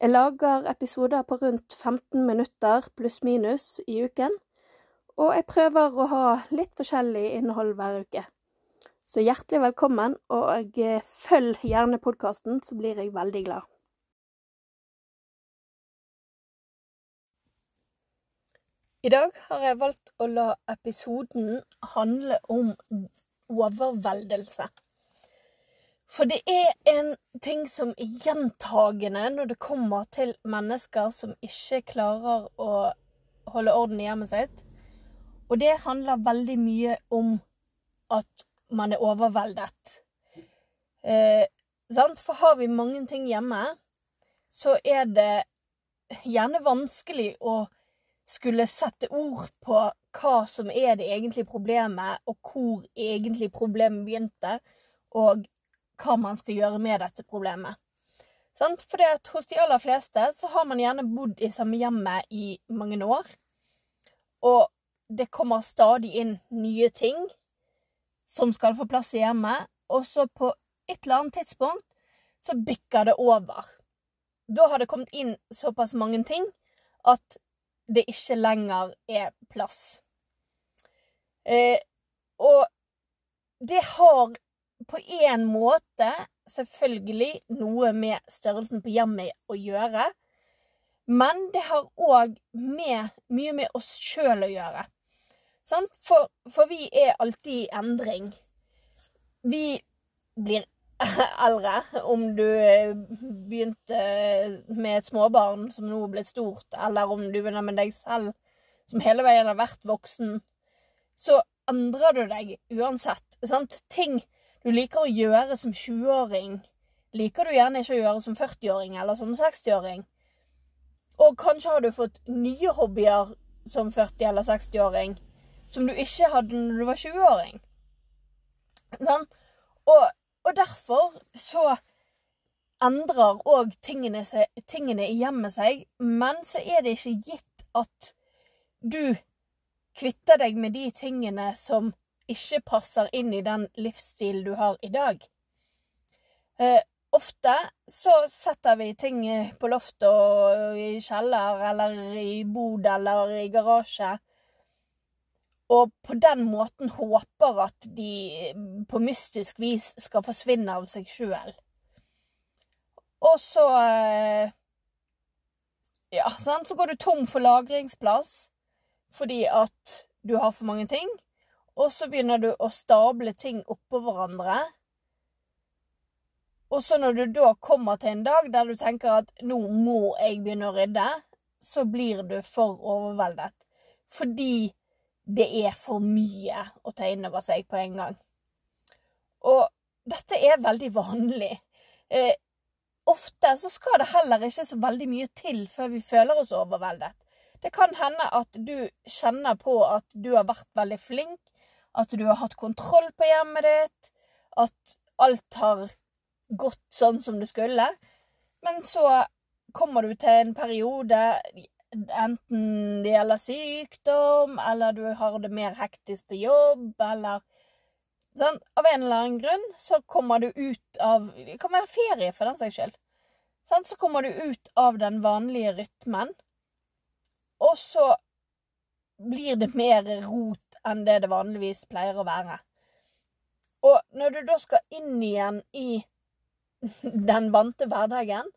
Jeg lager episoder på rundt 15 minutter pluss-minus i uken, og jeg prøver å ha litt forskjellig innhold hver uke. Så hjertelig velkommen, og eh, følg gjerne podkasten, så blir jeg veldig glad. I dag har jeg valgt å la episoden handle om overveldelse. For det er en ting som er gjentagende når det kommer til mennesker som ikke klarer å holde orden i hjemmet sitt. Og det handler veldig mye om at man er overveldet. Eh, For har vi mange ting hjemme, så er det gjerne vanskelig å skulle sette ord på hva som er det egentlige problemet, og hvor egentlig problemet begynte, og hva man skal gjøre med dette problemet. For hos de aller fleste så har man gjerne bodd i samme hjemmet i mange år. Og det kommer stadig inn nye ting som skal få plass i hjemmet, og så på et eller annet tidspunkt så bikker det over. Da har det kommet inn såpass mange ting at det ikke lenger er plass. Eh, og det har på en måte selvfølgelig noe med størrelsen på hjemmet å gjøre, men det har òg mye med oss sjøl å gjøre. For, for, vi er alltid i endring. Vi blir eldre. Om du eh, begynte med et småbarn som nå er blitt stort, eller om du begynner med deg selv som hele veien har vært voksen, så endrer du deg uansett. Sant? Ting du liker å gjøre som 20-åring, liker du gjerne ikke å gjøre som 40-åring eller som 60-åring. Og kanskje har du fått nye hobbyer som 40- eller 60-åring som du ikke hadde når du var 20-åring. Sånn? Og, og, derfor så endrer òg tingene, tingene, i hjemmet seg, men så er det ikke gitt at du kvitter deg med de tingene som ikke passer inn i den livsstilen du har i dag. Eh, ofte så setter vi ting på loftet og i kjeller eller i bod eller i garasje og på den måten håper at de på mystisk vis skal forsvinne av seg sjøl. Og så eh, Ja, sant? så går du tom for lagringsplass fordi at du har for mange ting. Og så begynner du å stable ting oppå hverandre. Og så når du da kommer til en dag der du tenker at nå må jeg begynne å rydde, så blir du for overveldet. Fordi det er for mye å ta inn over seg på en gang. Og dette er veldig vanlig. Eh, ofte så skal det heller ikke så veldig mye til før vi føler oss overveldet. Det kan hende at du kjenner på at du har vært veldig flink, at du har hatt kontroll på hjemmet ditt, at alt har gått sånn som det skulle. Men så kommer du til en periode Enten det gjelder sykdom, eller du har det mer hektisk på jobb, eller sånn. Av en eller annen grunn så kommer du ut av Det kan være ferie, for den saks skyld. Sånn, så kommer du ut av den vanlige rytmen, og så blir det mer rot enn det det vanligvis pleier å være. Og når du da skal inn igjen i den vante hverdagen,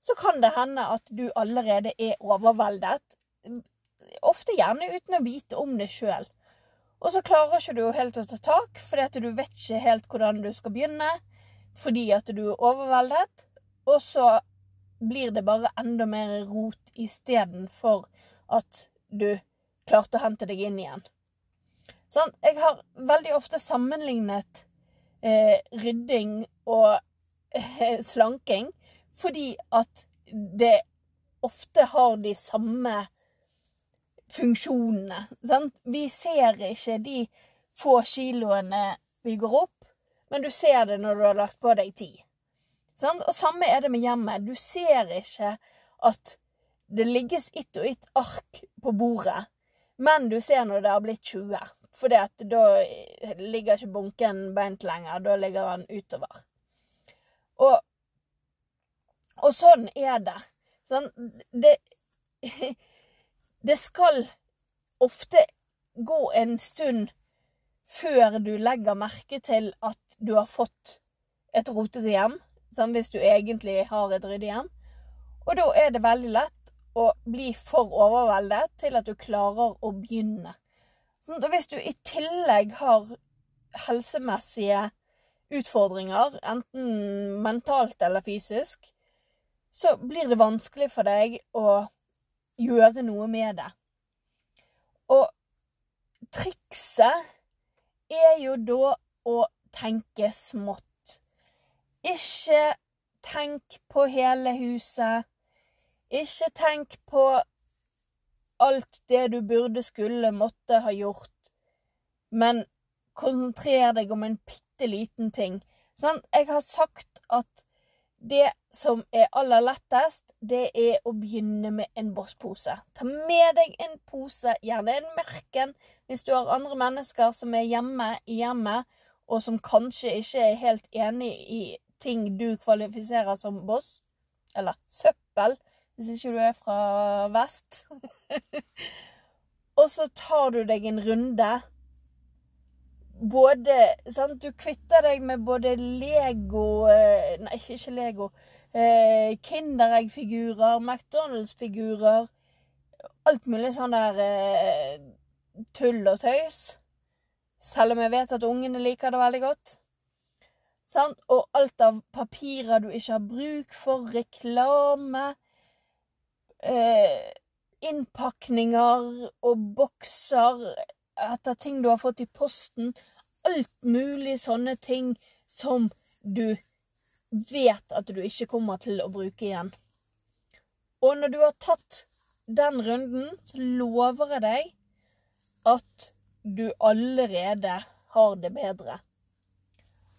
så kan det hende at du allerede er overveldet. Ofte gjerne uten å vite om det sjøl. Og så klarer ikke du helt å ta tak, fordi at du vet ikke helt hvordan du skal begynne. Fordi at du er overveldet. Og så blir det bare enda mer rot istedenfor at du klarte å hente deg inn igjen. Sånn, jeg har veldig ofte sammenlignet eh, rydding og eh, slanking fordi at det ofte har de samme funksjonene. Sant? Vi ser ikke de få kiloene vi går opp, men du ser det når du har lagt på deg ti. Sant? Og samme er det med hjemmet. Du ser ikke at det ligges ett og ett ark på bordet, men du ser når det har blitt 20. For da ligger ikke bunken beint lenger, da ligger han utover. Og, og sånn er det. Sånn, det Det skal ofte gå en stund før du legger merke til at du har fått et rotete hjem, sånn, hvis du egentlig har et ryddig hjem. Og da er det veldig lett å bli for overveldet til at du klarer å begynne. Sånn, og hvis du i tillegg har helsemessige utfordringer, enten mentalt eller fysisk, så blir det vanskelig for deg å gjøre noe med det. Og trikset er jo da å tenke smått. Ikke tenk på hele huset. Ikke tenk på alt det du burde, skulle, måtte ha gjort. Men konsentrer deg om en bitte liten ting. Sånn? Jeg har sagt at det som er aller lettest, det er å begynne med en Boss-pose. Ta med deg en pose, gjerne en Merken, hvis du har andre mennesker som er hjemme i hjemmet, og som kanskje ikke er helt enig i ting du kvalifiserer som boss. Eller søppel, hvis ikke du er fra vest. og så tar du deg en runde både sant? Du kvitter deg med både Lego eh, Nei, ikke Lego. Eh, Kinderegg-figurer, McDonald's-figurer. Alt mulig sånn der eh, tull og tøys. Selv om jeg vet at ungene liker det veldig godt. Sant? Og alt av papirer du ikke har bruk for, reklame eh, Innpakninger og bokser etter ting du har fått i posten. Alt mulig sånne ting som du vet at du ikke kommer til å bruke igjen. Og når du har tatt den runden, så lover jeg deg at du allerede har det bedre.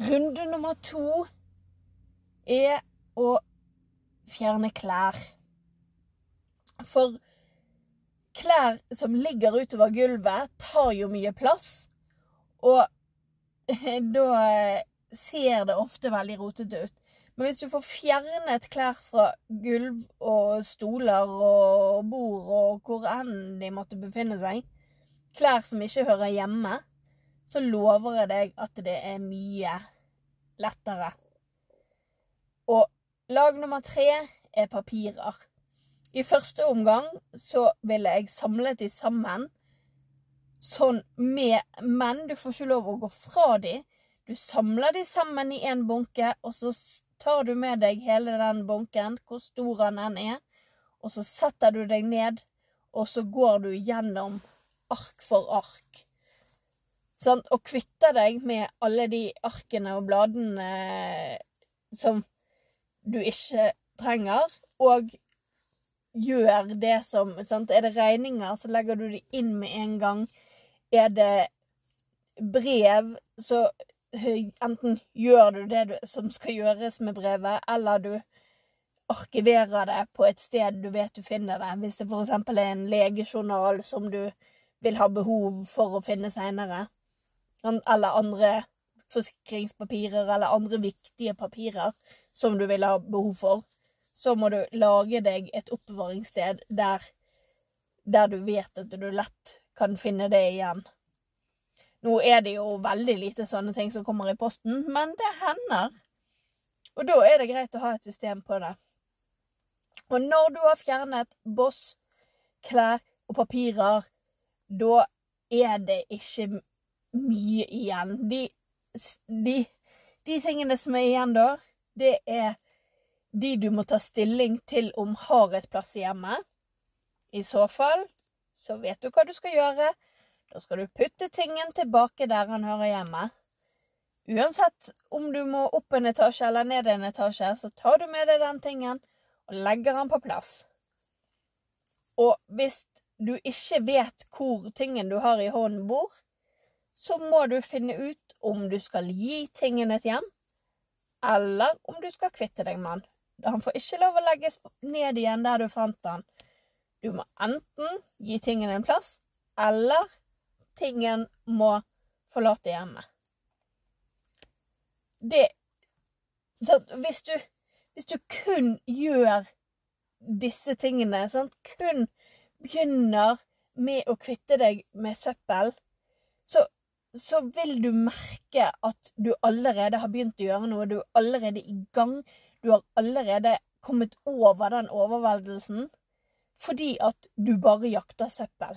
Runde nummer to er å fjerne klær. For klær som ligger utover gulvet, tar jo mye plass. Og da ser det ofte veldig rotete ut. Men hvis du får fjernet klær fra gulv og stoler og bord og hvor enn de måtte befinne seg, klær som ikke hører hjemme, så lover jeg deg at det er mye lettere. Og lag nummer tre er papirer. I første omgang så ville jeg samlet de sammen sånn med Men du får ikke lov å gå fra de. Du samler de sammen i en bunke, og så tar du med deg hele den bunken, hvor stor den er, og så setter du deg ned, og så går du gjennom ark for ark. Sånn, og kvitter deg med alle de arkene og bladene som du ikke trenger, og gjør det som sant? Er det regninger, så legger du de inn med en gang. Er det brev, så enten gjør du det som skal gjøres med brevet, eller du arkiverer det på et sted du vet du finner det. Hvis det f.eks. er en legejournal som du vil ha behov for å finne seinere. Eller andre forsikringspapirer eller andre viktige papirer som du vil ha behov for så må du lage deg et oppbevaringssted der, der du vet at du lett kan finne det igjen. Nå er det jo veldig lite sånne ting som kommer i posten, men det hender. Og da er det greit å ha et system på det. Og når du har fjernet boss, klær og papirer, da er det ikke mye igjen. De, de, de tingene som er igjen da, det er de du må ta stilling til om har et plass i hjemmet. I så fall så vet du hva du skal gjøre. Da skal du putte tingen tilbake der han hører hjemme. Uansett om du må opp en etasje eller ned en etasje, så tar du med deg den tingen og legger den på plass. Og hvis du ikke vet hvor tingen du har i hånden bor, så må du finne ut om du skal gi tingen et hjem, eller om du skal kvitte deg med den. Han får ikke lov å legges ned igjen der du fant han. Du må enten gi tingen en plass, eller tingen må forlate hjemmet. Det hvis du, hvis du kun gjør disse tingene, sant? kun begynner med å kvitte deg med søppel, så, så, vil du merke at du allerede har begynt å gjøre noe. Du er allerede i gang. Du har allerede kommet over den overveldelsen fordi at du bare jakter søppel.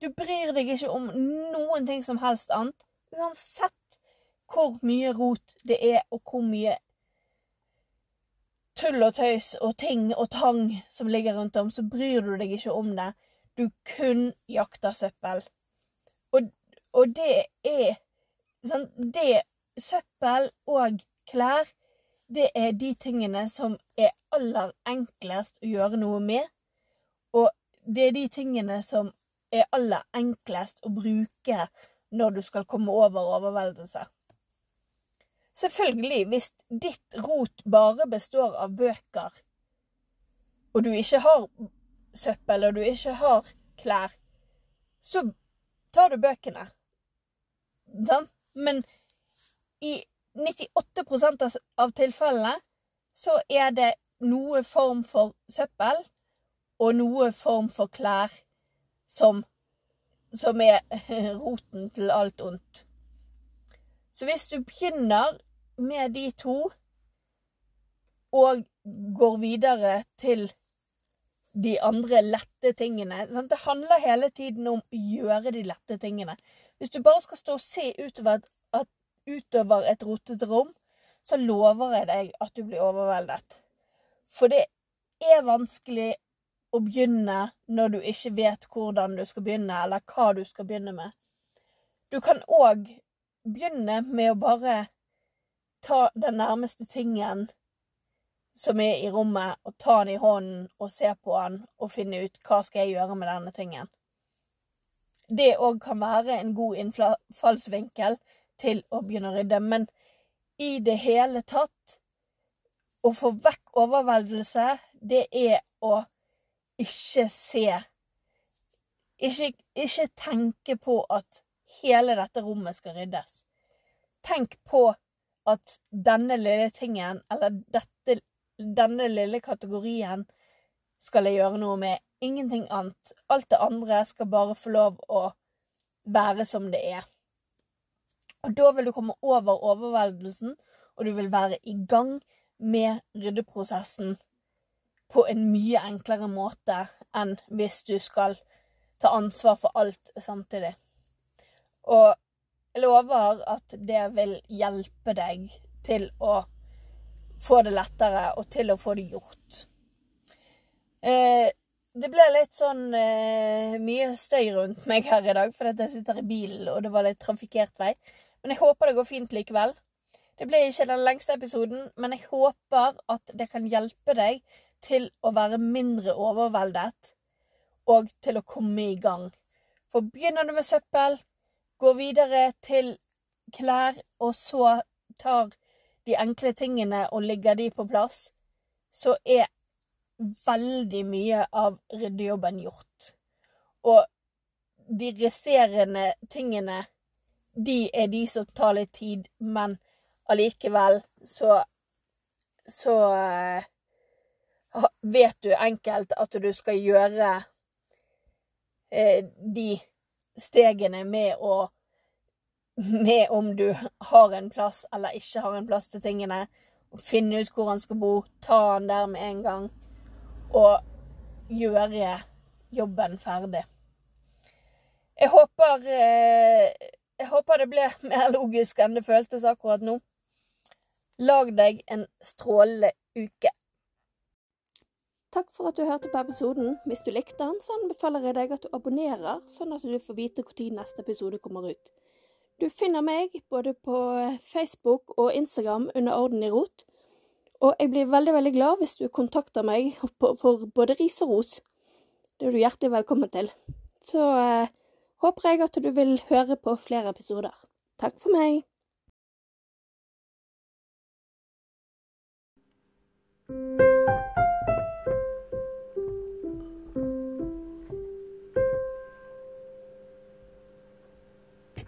Du bryr deg ikke om noen ting som helst annet. Uansett hvor mye rot det er, og hvor mye tull og tøys og ting og tang som ligger rundt om, så bryr du deg ikke om det. Du kun jakter søppel. Og, og det er sånn Det søppel og klær, det er de tingene som er aller enklest å gjøre noe med. Og det er de tingene som er aller enklest å bruke når du skal komme over overveldelse. Selvfølgelig, hvis ditt rot bare består av bøker, og du ikke har søppel, og du ikke har klær, så tar du bøkene. Men i 98% av tilfellene så er det noe form for søppel og noe form for klær som, som er roten til alt ondt. Så hvis du begynner med de to og går videre til de andre lette tingene. Sant? Det handler hele tiden om å gjøre de lette tingene. Hvis du bare skal stå og se utover at, utover et rotete rom, så lover jeg deg at du blir overveldet. For det er vanskelig å begynne når du ikke vet hvordan du skal begynne, eller hva du skal begynne med. Du kan òg begynne med å bare ta den nærmeste tingen som er i rommet, og ta den i hånden og se på den og finne ut hva skal jeg gjøre med denne tingen. Det òg kan være en god innfallsvinkel til å begynne å rydde, men i det hele tatt Å få vekk overveldelse, det er å ikke se ikke, ikke tenke på at hele dette rommet skal ryddes. Tenk på at denne lille tingen, eller dette, denne lille kategorien, skal jeg gjøre noe med. Ingenting annet. Alt det andre skal bare få lov å være som det er. Og da vil du komme over overveldelsen, og du vil være i gang med ryddeprosessen på en mye enklere måte enn hvis du skal ta ansvar for alt samtidig. Og jeg lover at det vil hjelpe deg til å få det lettere, og til å få det gjort. Eh, det ble litt sånn eh, mye støy rundt meg her i dag, fordi jeg sitter i bilen, og det var litt trafikkert vei. Men jeg håper det går fint likevel. Det ble ikke den lengste episoden, men jeg håper at det kan hjelpe deg til å være mindre overveldet, og til å komme i gang. For begynner du med søppel, går videre til klær, og så tar de enkle tingene og ligger de på plass, så er veldig mye av ryddejobben gjort. Og de resterende tingene, de er de som tar litt tid, men allikevel så så uh, vet du enkelt at du skal gjøre uh, de stegene med å Med om du har en plass eller ikke har en plass til tingene. Finne ut hvor han skal bo. Ta han der med en gang. Og gjøre jobben ferdig. Jeg håper eh, Jeg håper det ble mer logisk enn det føltes akkurat nå. Lag deg en strålende uke. Takk for at du hørte på episoden. Hvis du likte den, så anbefaler jeg deg at du abonnerer, sånn at du får vite når neste episode kommer ut. Du finner meg både på Facebook og Instagram under Orden i rot. Og jeg blir veldig, veldig glad hvis du kontakter meg for både ris og ros. Det er du hjertelig velkommen til. Så eh, håper jeg at du vil høre på flere episoder. Takk for meg. thank